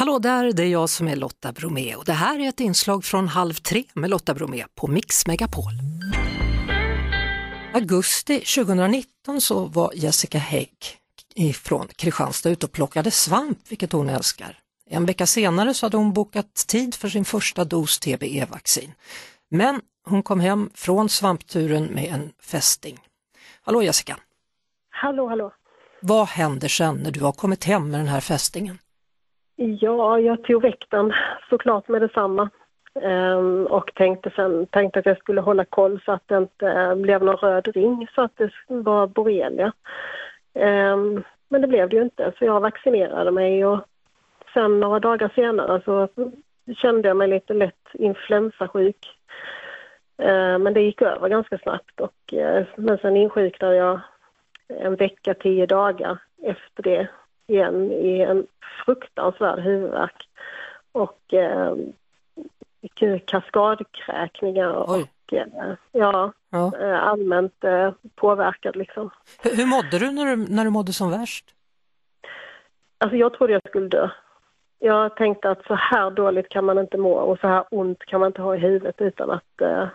Hallå där, det är jag som är Lotta Bromé och det här är ett inslag från Halv tre med Lotta Bromé på Mix Megapol. Augusti 2019 så var Jessica Hägg ifrån Kristianstad ute och plockade svamp, vilket hon älskar. En vecka senare så hade hon bokat tid för sin första dos TBE-vaccin. Men hon kom hem från svampturen med en fästing. Hallå Jessica! Hallå, hallå! Vad händer sen när du har kommit hem med den här fästingen? Ja, jag tog väck den såklart med detsamma. Um, och tänkte sen tänkte att jag skulle hålla koll så att det inte eh, blev någon röd ring så att det var borrelia. Um, men det blev det ju inte så jag vaccinerade mig och sen några dagar senare så kände jag mig lite lätt influensasjuk. Uh, men det gick över ganska snabbt och uh, men sen insjuknade jag en vecka, tio dagar efter det igen i en fruktansvärd huvudvärk och eh, kaskadkräkningar och eh, ja, ja. Eh, allmänt eh, påverkad liksom. Hur, hur mådde du när, du när du mådde som värst? Alltså jag trodde jag skulle dö. Jag tänkte att så här dåligt kan man inte må och så här ont kan man inte ha i huvudet utan att, eh,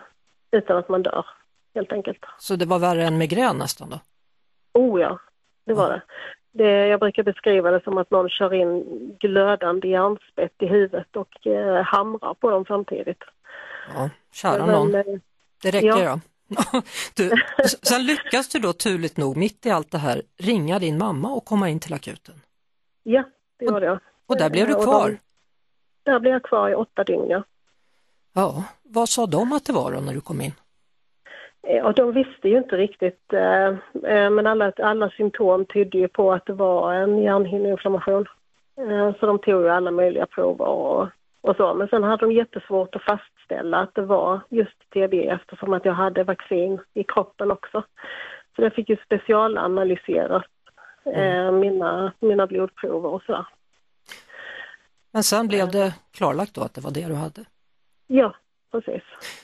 utan att man dör, helt enkelt. Så det var värre än migrän nästan då? Oh ja, det var det. Det. Jag brukar beskriva det som att någon kör in glödande järnspett i huvudet och eh, hamrar på dem samtidigt. Ja, kära någon. Eh, det räcker ja. ja. du, sen lyckas du då turligt nog mitt i allt det här ringa din mamma och komma in till akuten. Ja, det gjorde jag. Och där blev du kvar? De, där blev jag kvar i åtta dygn, ja. Ja, vad sa de att det var då när du kom in? Eh, och de visste ju inte riktigt, eh, eh, men alla, alla symptom tydde ju på att det var en hjärnhinneinflammation. Så de tog ju alla möjliga prover och, och så. Men sen hade de jättesvårt att fastställa att det var just TB eftersom att jag hade vaccin i kroppen också. Så jag fick ju specialanalyseras mm. mina, mina blodprover och sådär. Men sen blev det klarlagt då att det var det du hade? Ja, precis.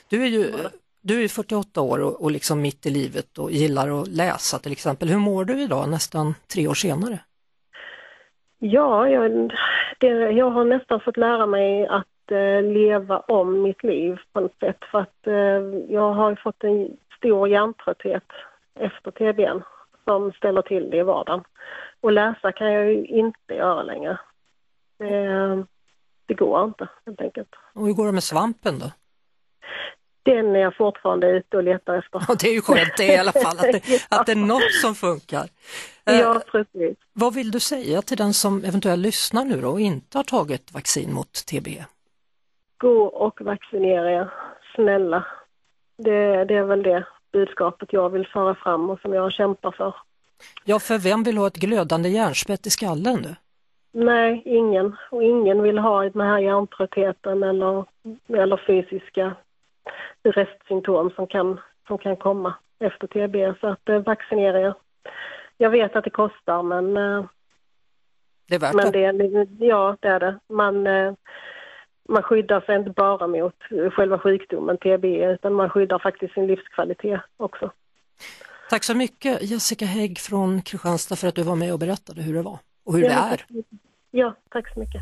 Du är ju du är 48 år och, och liksom mitt i livet och gillar att läsa till exempel. Hur mår du idag nästan tre år senare? Ja, jag, det, jag har nästan fått lära mig att eh, leva om mitt liv på något sätt för att eh, jag har fått en stor hjärntrötthet efter TBn som ställer till det i vardagen. Och läsa kan jag ju inte göra längre. Det, det går inte helt enkelt. Och hur går det med svampen då? Den är jag fortfarande ute och letar efter. Ja, det är ju skönt det i alla fall, att det, ja. att det är något som funkar. Ja, eh, precis. Vad vill du säga till den som eventuellt lyssnar nu och inte har tagit vaccin mot TB? Gå och vaccinera er, snälla. Det, det är väl det budskapet jag vill föra fram och som jag kämpar för. Ja, för vem vill ha ett glödande hjärnspett i skallen nu? Nej, ingen. Och ingen vill ha den här hjärntröttheten eller, eller fysiska restsymptom som kan, som kan komma efter TB. Så att eh, vaccinera er. Jag vet att det kostar men eh, det är värt men det. det. Ja, det är det. Man, eh, man skyddar sig inte bara mot själva sjukdomen TB utan man skyddar faktiskt sin livskvalitet också. Tack så mycket Jessica Hägg från Kristianstad för att du var med och berättade hur det var och hur ja, det är. Ja, tack så mycket.